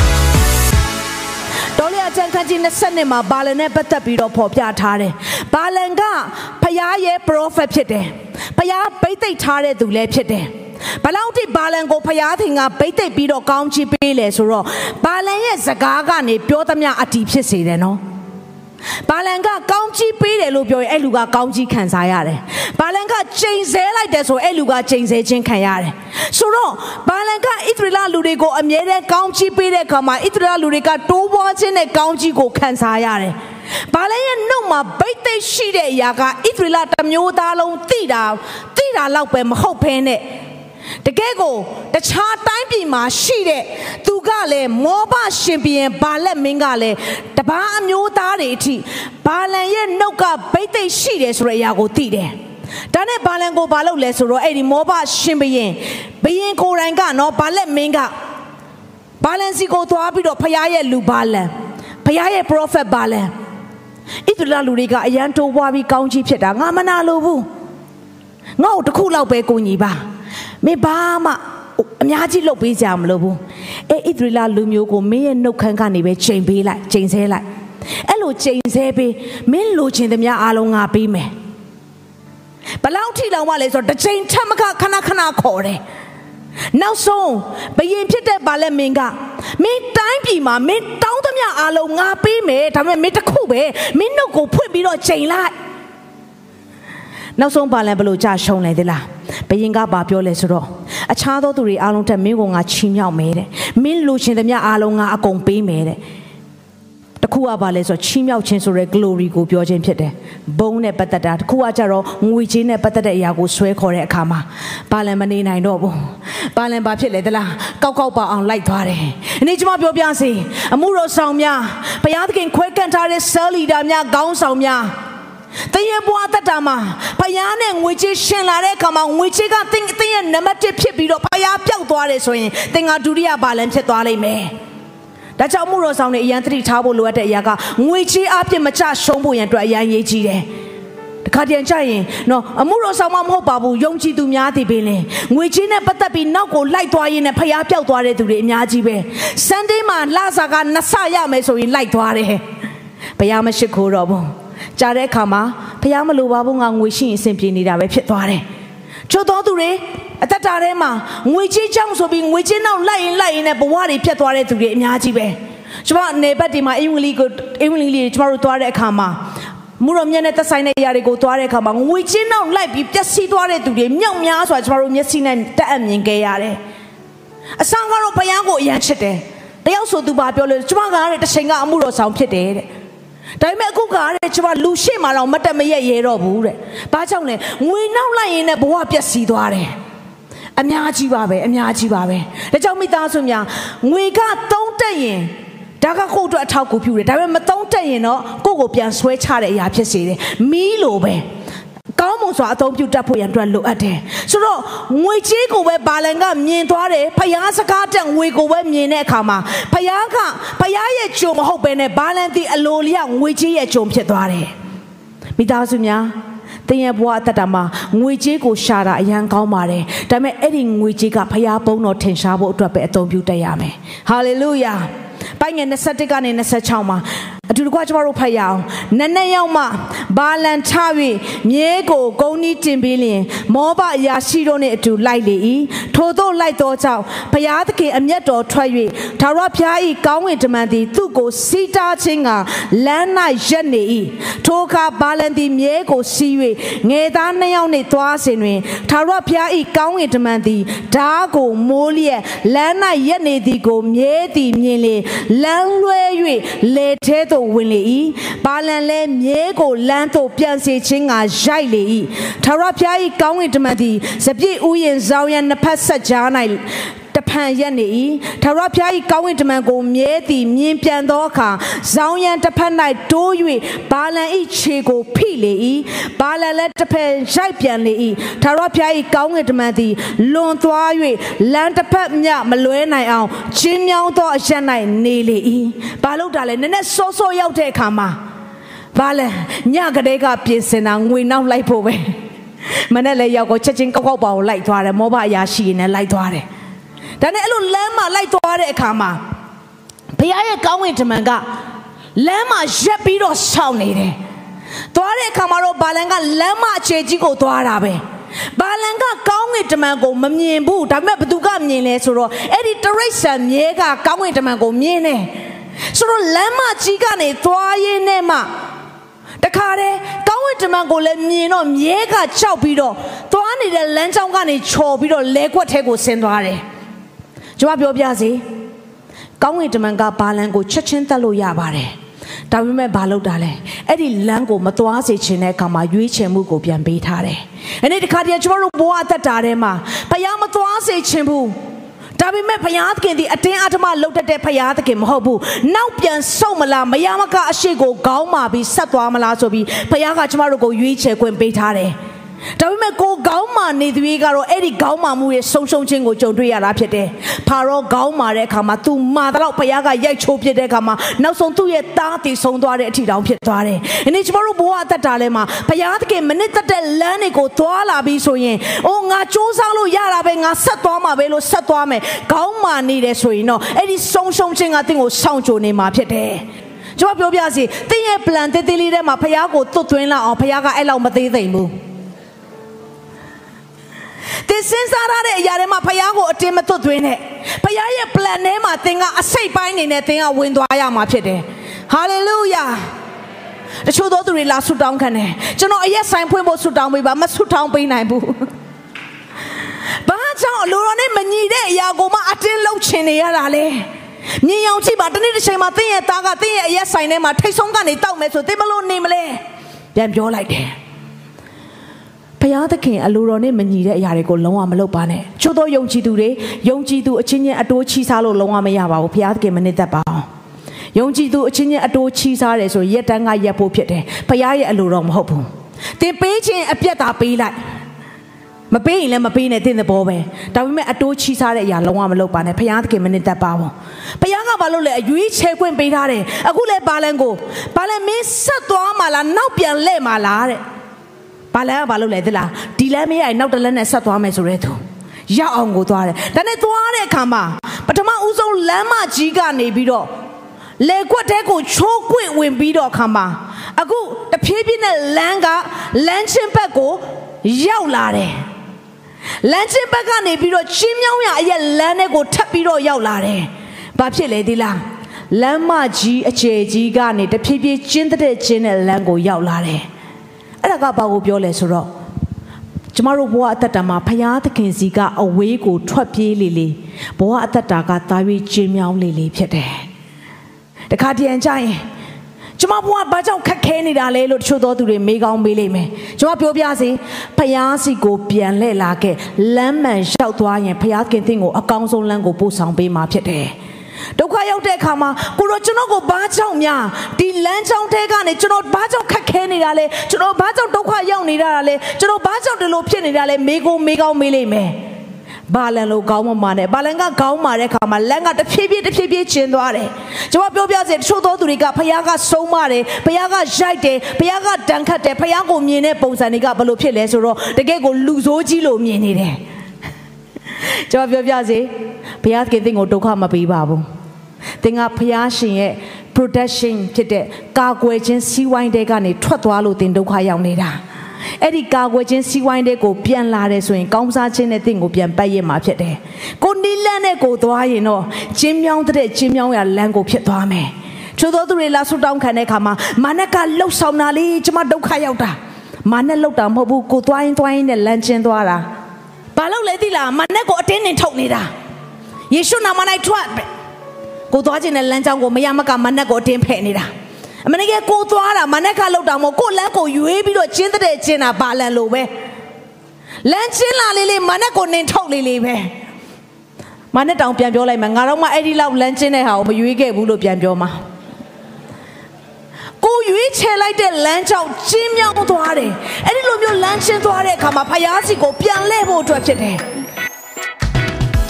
းခ န်းကြီး20နှစ်မှာဘာလန်နဲ့ပတ်သက်ပြီးတော့ဖော်ပြထားတယ်။ဘာလန်ကဖျားရဲ့ prophet ဖြစ်တယ်။ဖျားဗိသိက်ထားတဲ့သူလည်းဖြစ်တယ်။ဘလောက်တိဘာလန်ကိုဖျားသင်ကဗိသိက်ပြီးတော့ကောင်းချီးပေးလဲဆိုတော့ဘာလန်ရဲ့စကားကနေပြောသမျှအတီးဖြစ်စေတယ်နော်။ ဘာလန်ကကောင်းကြီးပေးတယ်လို့ပြောရင်အဲ့လူကကောင်းကြီးခံစားရတယ်။ဘာလန်ကချိန်ဆဲလိုက်တယ်ဆိုအဲ့လူကချိန်ဆဲခြင်းခံရတယ်။ဆိုတော့ဘာလန်ကဣသရေလလူတွေကိုအမြဲတမ်းကောင်းကြီးပေးတဲ့အခါမှာဣသရေလလူတွေကတိုးပွားခြင်းနဲ့ကောင်းကြီးကိုခံစားရတယ်။ဘာလဲရဲ့နှုတ်မှာဗိတ်သိက်ရှိတဲ့အရာကဣသရေလတမျိုးသားလုံးသိတာသိတာလောက်ပဲမဟုတ်ဘဲနဲ့ တကယ်ကိုတခြားတိုင်းပြည်မှာရှိတဲ့သူကလည်းမောဘရှင်ဘီရင်ဘာလက်မင်းကလည်းတပားအမျိုးသားတွေအထိဘာလန်ရဲ့နှုတ်ကဗိတ်သိက်ရှိတယ်ဆိုတဲ့အရာကိုသိတယ်ဒါနဲ့ဘာလန်ကိုဘာလုပ်လဲဆိုတော့အဲ့ဒီမောဘရှင်ဘီရင်ဘီရင်ကိုယ်တိုင်ကနော်ဘာလက်မင်းကဘာလန်စီကိုသွားပြီးတော့ဖရားရဲ့လူဘာလန်ဖရားရဲ့ prophet ဘာလန်ဣသရေလလူတွေကအရန်တိုးပွားပြီးကောင်းကြီးဖြစ်တာငါမနာလို့ဘူးငါ့ကိုတစ်ခုလောက်ပဲကိုညီပါ မင်းဘာမှအများကြီးလုပ်ပေးကြမလို့ဘူးအဲဣသရေလလူမျိုးကိုမင်းရဲ့နှုတ်ခမ်းကနေပဲချိန်ပေးလိုက်ချိန်ဆဲလိုက်အဲ့လိုချိန်ဆဲပေးမင်းလိုချင်သမျှအားလုံးငါပေးမယ်ဘလောက်ထိလောင်မလဲဆိုတော့တစ်ချိန်ထပ်မခခဏခဏခေါ်တယ်နောက်ဆုံးဘယင်ဖြစ်တဲ့ဗာလက်မင်းကမင်းတိုင်းပြည်မှာမင်းတောင်းသမျှအားလုံးငါပေးမယ်ဒါပေမဲ့မင်းတစ်ခုပဲမင်းနှုတ်ကိုဖွင့်ပြီးတော့ချိန်လိုက်နောက်ဆုံးပါလန်ဘလို့ကြာရှုံးလဲသလား ဘယင်ကဘာပြောလဲဆိုတော့အခြားသောသူတွေအားလုံးထက်မင်းကငါချီးမြှောက်မယ်တဲ့မင်းလူချင်းသမျှအားလုံးငါအကုန်ပေးမယ်တဲ့တခုကဘာလဲဆိုတော့ချီးမြှောက်ခြင်းဆိုတဲ့ glory ကိုပြောခြင်းဖြစ်တယ်ဘုံနဲ့ပတ်သက်တာတခုကကြတော့ငွေကြေးနဲ့ပတ်သက်တဲ့အရာကိုဆွဲခေါ်တဲ့အခါမှာဘာလန်မနေနိုင်တော့ဘူးဘာလန်ဘာဖြစ်လဲတလားကောက်ကောက်ပါအောင်လိုက်သွားတယ်အနေကျမပြောပြစီအမှုတော်ဆောင်များဘုရားသခင်ခွဲကန့်ထားတဲ့ cell leader များခေါင်းဆောင်များ တည့်ရဲ့ဘွားတက်တာမှာဖယားနဲ့ငွေချေးရှင်လာတဲ့အခါမှာငွေချေးကတင်းတင်းရဲ့နံပါတ်1ဖြစ်ပြီးတော့ဖယားပျောက်သွားတယ်ဆိုရင်တင်ကဒုတိယဘာလန်ဖြစ်သွားလိမ့်မယ်ဒါကြောင့်မှုတော်ဆောင်တွေအရန်သတိထားဖို့လိုအပ်တဲ့အရာကငွေချေးအပြစ်မချရှုံးဖို့ရန်အတွက်အရန်ရေးကြီးတယ်တခါတည်းကြရင်နော်အမှုတော်ဆောင်မမဟုတ်ပါဘူးယုံကြည်သူများသည်ပင်လေငွေချင်းနဲ့ပတ်သက်ပြီးနောက်ကိုလိုက်သွားရင်းနဲ့ဖျားပြောက်သွားတဲ့သူတွေအများကြီးပဲဆန်ဒေးမှာလစာကနှစ်ဆရမယ်ဆိုရင်လိုက်သွားတယ်ဘုရားမရှိခိုးတော့ဘူး ကြားတဲ့အခါမှာဖះမလိုပါဘူးငါငွေရှိရင်အဆင်ပြေနေတာပဲဖြစ်သွားတယ်ချို့တော်သူတွေအသက်တာထဲမှာငွေကြေးကြောင့်ဆိုပြီးငွေကြေးနောက်လိုက်ရင်လိုက်ရင်လည်းဘဝတွေဖြတ်သွားတဲ့သူတွေအများကြီးပဲကျွန်မအနေဘက်ဒီမှာအင်္ဂလိပ်ကိုအင်္ဂလိပ်လေးကျွန်တော်တို့သွားတဲ့အခါမှာမူတော်မြတ်နဲ့သက်ဆိုင်တဲ့အရာတွေကိုသွားတဲ့အခါမှာငွေချင်းနောက်လိုက်ပြီးပျက်စီးသွားတဲ့သူတွေမြောက်များစွာကျွန်တော်တို့မျက်စိနဲ့တက်အပ်မြင်ခဲ့ရတယ်။အဆောင်ကတော့ဘုရားကိုအယံချစ်တယ်။တယောက်ဆိုသူပါပြောလို့ကျွန်မကလည်းတစ်ချိန်ကအမှုတော်ဆောင်ဖြစ်တယ်တဲ့။ ဒါပေမဲ့အခုကတဲ့ကျွန်မလူရှိမှတော့မတက်မရက်ရဲတော့ဘူးတဲ့။ဘာကြောင့်လဲငွေနောက်လိုက်ရင်လည်းဘဝပျက်စီးသွားတယ်။အများကြီးပါပဲအများကြီးပါပဲ။ဒါကြောင့်မိသားစုများငွေကသုံးတက်ရင်ဒါကကိုယ့်အတွက်အထောက်အကူပြုတယ်ဒါပေမဲ့မသုံးတက်ရင်တော့ကိုယ့်ကိုပြန်ဆွဲချတဲ့အရာဖြစ်စေတယ်မီးလိုပဲ ကောင်းမွန်စွာအသုံးပြုတတ်ဖို့ရန်အတွက်လိုအပ်တယ်ဆိုတော့ငွေချေးကိုပဲဘာလန်ကမြင်သွားတယ်ဖယားစကားတက်ငွေကိုပဲမြင်တဲ့အခါမှာဖယားကဖယားရဲ့ဂျုံမဟုတ်ပဲနဲ့ဘာလန်ဒီအလိုလျောက်ငွေချေးရဲ့ဂျုံဖြစ်သွားတယ်မိသားစုများတင်းရဲ့ဘဝအသက်တာမှာငွေကြေးကိုရှာတာအရန်ကောင်းပါတယ်ဒါပေမဲ့အဲ့ဒီငွေကြေးကဖရားဘုန်းတော်ထင်ရှားဖို့အတွက်ပဲအသုံးပြုတတ်ရမယ်ဟာလေလုယာပိုင်းငယ်21ကနေ26မှာ အတူတကွကျမတို့ဖတ်ရအောင်နက်နက်ရောက်မှဘာလန်ချ၍မြဲကိုဂုံနီးတင်ပြီးလျင် မောဘအရာရှိတို့နှင့်အတူလိုက်လေ၏ထို့သောလိုက်သောကြောင့်ဘုရားသခင်အမျက်တော်ထွက်၍ဒါရဘုရား၏ကောင်းဝင်တမန်သည်သူ့ကိုစီးတားခြင်းကလမ်း၌ရက်နေ၏ထိုအခါဘာလန်သည်မြဲကိုစီး၍ငယ်သားနှစ်ယောက်နှင့်သွားစဉ်တွင်ဒါရဘုရား၏ကောင်းဝင်တမန်သည်ဓာကိုမိုးလျက်လမ်း၌ရက်နေသည်ကိုမြဲသည်မြင်လေလမ်းလွဲ၍လေထဲသို့ဝင်လေ၏ဘာလန်လဲမြဲကိုလမ်းသို့ပြန်စေခြင်းကရိုက်လေ၏ထာဝရဘုရား၏ကောင်းကင်တမန်သည်စပြည့်ဥယျင်ဇောင်းရန်နှစ်ဖက်ဆက်ကြား၌ တဖန်ရက်နေ၏ထာဝရဘုရား၏ကောင်းကင်တမန်ကိုမြဲသည်မြင်ပြန်သောအခါဇောင်းရန်တစ်ဖက်၌တိုး၍ဘာလန်၏ခြေကိုဖိလေ၏ဘာလန်လည်းတစ်ဖက်ရိုက်ပြန်လေ၏ထာဝရဘုရား၏ကောင်းကင်တမန်သည်လွန်သွား၍လမ်းတစ်ဖက်မြမလွဲနိုင်အောင်ချင်းမြောင်းသောအရက်၌နေလေ၏ဘာလို့တာလဲနည်းနည်းစောစောရောက်တဲ့အခါမှာဘာလဲညကလေးကပြင်ဆင်တာငွေနောက်လိုက်ဖို့ပဲမနဲ့လည်းရောက်ကိုချက်ချင်းကောက်ကောက်ပါကိုလိုက်သွားတယ်မောဘအရာရှိနေလိုက်သွားတယ် ဒါနဲ့အဲ့လိုလမ်းမှာလိုက်သွားတဲ့အခါမှာဘုရားရဲ့ကောင်းဝင်တမန်ကလမ်းမှာရက်ပြီးတော့ဆောင်းနေတယ်သွားတဲ့အခါမှာတော့ဘာလန်ကလမ်းမအခြေကြီးကိုသွားတာပဲဘာလန်ကကောင်းငင်တမန်ကိုမမြင်ဘူးဒါပေမဲ့ဘသူကမြင်လဲဆိုတော့အဲ့ဒီတရိတ်ဆန်မြဲကကောင်းငင်တမန်ကိုမြင်တယ်ဆိုတော့လမ်းမကြီးကနေသွားရင်းနဲ့မှတခါတည်းကောင်းဝင်တမန်ကိုလည်းမြင်တော့မြဲကကြောက်ပြီးတော့သွားနေတဲ့လမ်းကြောင်းကနေချော်ပြီးတော့လဲကွက်ထဲကိုဆင်းသွားတယ် ကျွန်မပြောပြစီကောင်းဝင်တမန်ကဘာလန်ကိုချက်ချင်းတက်လို့ရပါတယ်ဒါပေမဲ့ဘာလုပ်တာလဲအဲ့ဒီလမ်းကိုမသွားစေချင်တဲ့အခါမှာရွေးချယ်မှုကိုပြန်ပေးထားတယ်။အဲ့ဒီတခါတည်းကျွန်တော်တို့ဘဝအသက်တာထဲမှာဘုရားမသွားစေချင်ဘူးဒါပေမဲ့ဘုရားသခင်ဒီအတင်းအဓမ္မလှုပ်တတ်တဲ့ဘုရားသခင်မဟုတ်ဘူးနောက်ပြန်ဆုတ်မလားမယားမကအရှိကိုခေါင်းမာပြီးဆက်သွားမလားဆိုပြီးဘုရားကကျမတို့ကိုရွေးချယ်ခွင့်ပေးထားတယ်။ ဒါပေမဲ့ကိုခေါင်းမာနေသူကြီးကတော့အဲ့ဒီခေါင်းမာမှုရဲ့ဆုံဆုံချင်းကိုကြုံတွေ့ရတာဖြစ်တယ်။ဖာရောခေါင်းမာတဲ့အခါမှာ तू မာတော့ဘုရားကရိုက်ချိုးပြတဲ့အခါမှာနောက်ဆုံးသူ့ရဲ့သားတည်ဆုံးသွားတဲ့အထီတောင်ဖြစ်သွားတယ်။ဒီနေ့ကျမတို့ဘဝအသက်တာထဲမှာဘုရားသခင်မနစ်သက်တဲ့လမ်းတွေကိုသွားလာပြီးဆိုရင်အိုးငါစူးစမ်းလို့ရတာပဲငါဆက်သွားမှာပဲလို့ဆက်သွားမယ်။ခေါင်းမာနေတယ်ဆိုရင်တော့အဲ့ဒီဆုံဆုံချင်းကတင့်ကိုစောင့်ကြိုနေမှာဖြစ်တယ်။ကျွန်တော်ပြောပြစီတင်းရဲ့ plan တေးသေးလေးထဲမှာဖះကိုသွတ်သွင်းလောက်အောင်ဖះကအဲ့လောက်မသေးသိမ့်ဘူး သင်စဉ်းစားရတဲ့အရာတွေမှာဖះကိုအတင်းမသွတ်သွင်းနဲ့ဖះရဲ့ plan ထဲမှာသင်ကအစိတ်ပိုင်းနေနဲ့သင်ကဝင်သွားရမှာဖြစ်တယ်ဟာလေလုယာတချို့သောသူတွေလာဆုတောင်းခံတယ်ကျွန်တော်အရက်ဆိုင်ဖွင့်ဖို့ဆုတောင်းပေးပါမဆုတောင်းပေးနိုင်ဘူးဘာကြောင့်လူတော်နဲ့မညီတဲ့အရာကိုမှအတင်းလှုပ်ချင်နေရတာလဲမြင်အောင်ကြည့်ပါတနေ့တစ်ချိန်မှာသင်ရဲ့သားကသင်ရဲ့အရက်ဆိုင်ထဲမှာထိတ်ဆုံးကနေတောက်မယ်ဆိုသင်မလို့နေမလဲပြန်ပြောလိုက်တယ် ဖယားသခင်အလိုတော်နဲ့မညီတဲ့အရာတွေကိုလုံးဝမလုပ်ပါနဲ့ချို့သောယုံကြည်သူတွေယုံကြည်သူအချင်းချင်းအတိုးချီးစားလို့လုံးဝမရပါဘူးဖယားသခင်မနစ်သက်ပါအောင်ယုံကြည်သူအချင်းချင်းအတိုးချီးစားတယ်ဆိုရက်တန်းကရက်ဖို့ဖြစ်တယ်ဖယားရဲ့အလိုတော်မဟုတ်ဘူးတင်ပေးခြင်းအပြက်သာပေးလိုက်မပေးရင်လည်းမပေးနဲ့တင်းတဲ့ဘောပဲဒါပေမဲ့အတိုးချီးစားတဲ့အရာလုံးဝမလုပ်ပါနဲ့ဖယားသခင်မနစ်သက်ပါဘူးဖယားကဘာလို့လဲအရွေးချယ်ခွင့်ပေးထားတယ်အခုလဲဘာလန်ကိုဘာလန်မင်းဆက်သွားမှလားနောက်ပြန်လဲမှလားတဲ့ ဘာလဲဘာလို့လဲသလားဒီလမ်းမရရင်နောက်တစ်လက်နဲ့ဆက်သွားမယ်ဆိုတဲ့သူရောက်အောင်ကိုသွားတယ်ဒါနဲ့သွားတဲ့အခါမှာပထမဦးဆုံးလမ်းမကြီးကနေပြီးတော့လေကွက်တဲကိုချိုးကွင့်ဝင်ပြီးတော့အခါမှာအခုတဖြည်းဖြည်းနဲ့လမ်းကလမ်းချင်းဘက်ကိုရောက်လာတယ်လမ်းချင်းဘက်ကနေပြီးတော့ချင်းမြောင်းရအရက်လမ်းထဲကိုထပ်ပြီးတော့ရောက်လာတယ်ဘာဖြစ်လဲဒီလားလမ်းမကြီးအခြေကြီးကနေတဖြည်းဖြည်းကျင်းတဲ့ကျင်းတဲ့လမ်းကိုရောက်လာတယ် အဲ့ဒါကဘာကိုပြောလဲဆိုတော့ကျမတို့ဘဝအသက်တာမှာဖရာသခင်စီကအဝေးကိုထွက်ပြေးလေလေဘဝအသက်တာကတာ၍ကျင်းမြောင်းလေလေဖြစ်တယ်တခါတည်းကြရင်ကျမဘဝဘာကြောင့်ခက်ခဲနေတာလဲလို့တချို့သောသူတွေမေးကောင်းမေးလိမ့်မယ်ကျမပြောပြစီဖယားစီကိုပြန်လှည့်လာခဲ့လမ်းမှန်လျှောက်သွားရင်ဖယားခင်သင်ကိုအကောင်းဆုံးလမ်းကိုပို့ဆောင်ပေးမှာဖြစ်တယ် ဒုက္ခရောက်တဲ့အခါမှာကိုရောကျွန်တော်ကိုဘာကြောင့်များဒီလမ်းကြောင်းထဲကနေကျွန်တော်ဘာကြောင့်ခက်ခဲနေတာလဲကျွန်တော်ဘာကြောင့်ဒုက္ခရောက်နေတာလဲကျွန်တော်ဘာကြောင့်ဒီလိုဖြစ်နေတာလဲမေးကိုမေးကောင်းမေးလိမ့်မယ်ဘာလန်လို့ခေါင်းမမာနဲ့ဘာလန်ကခေါင်းမာတဲ့ခါမှာလန်ကတဖြည်းဖြည်းတဖြည်းဖြည်းကျင်းသွားတယ်ကျွန်တော်ပြောပြစေတချို့သောသူတွေကဖခင်ကဆုံးမတယ်ဖခင်ကရိုက်တယ်ဖခင်ကတန်ခတ်တယ်ဖခင်ကိုမြင်တဲ့ပုံစံတွေကဘယ်လိုဖြစ်လဲဆိုတော့တကယ်ကိုလူဆိုးကြီးလို့မြင်နေတယ်ကျွန်တော်ပြောပြစေ ဘုရားသခင်သင်ကိုဒုက္ခမပေးပါဘူးသင်ကဘုရားရှင်ရဲ့ protection ဖြစ်တဲ့ကာကွယ်ခြင်းစီးဝိုင်းတဲ့ကနေထွက်သွားလို့သင်ဒုက္ခရောက်နေတာအဲ့ဒီကာကွယ်ခြင်းစီးဝိုင်းတဲ့ကိုပြန်လာတယ်ဆိုရင်ကောင်းစားခြင်းနဲ့တင့်ကိုပြန်ပတ်ရမှာဖြစ်တယ်။ကိုနီးလန်းနဲ့ကိုသွားရင်တော့ကျင်းမြောင်းတဲ့ကျင်းမြောင်းရလမ်းကိုဖြစ်သွားမယ်။ချို့သောသူတွေလာဆုတောင်းခံတဲ့အခါမှာမာနကလှုပ်ဆောင်တာလေကျမဒုက္ခရောက်တာ။မာနလှုပ်တာမဟုတ်ဘူးကိုသွားရင်သွားရင်နဲ့လမ်းကျင်းသွားတာ။ဘာလို့လဲသိလားမာနကိုအတင်းနဲ့ထုတ်နေတာ။ ယေရှုနာမ၌ထွက်ကိုသွားခြင်းနဲ့လမ်းကြောင်းကိုမရမကမာနကိုအတင်းဖယ်နေတာ။အမနကကိုသွားတာမနက်ကလောက်တာမို့ကိုလမ်းကိုရွေးပြီးတော့ကျင်းတဲ့ကျင်းတာဘာလန်လို့ပဲလမ်းချင်းလာလေးလေးမနက်ကိုနင်ထုတ်လေးလေးပဲမနဲ့တောင်ပြန်ပြောလိုက်မှာငါတော့မှအဲ့ဒီလောက်လမ်းချင်းတဲ့ဟာကိုမရွေးခဲ့ဘူးလို့ပြန်ပြောမှာကိုရွေးချယ်လိုက်တဲ့လမ်းကြောင့်ကျင်းမြောင်းသွားတယ်အဲ့ဒီလိုမျိုးလမ်းချင်းသွားတဲ့အခါမှာဖယားစီကိုပြန်လှည့်ဖို့အတွက်ဖြစ်တယ်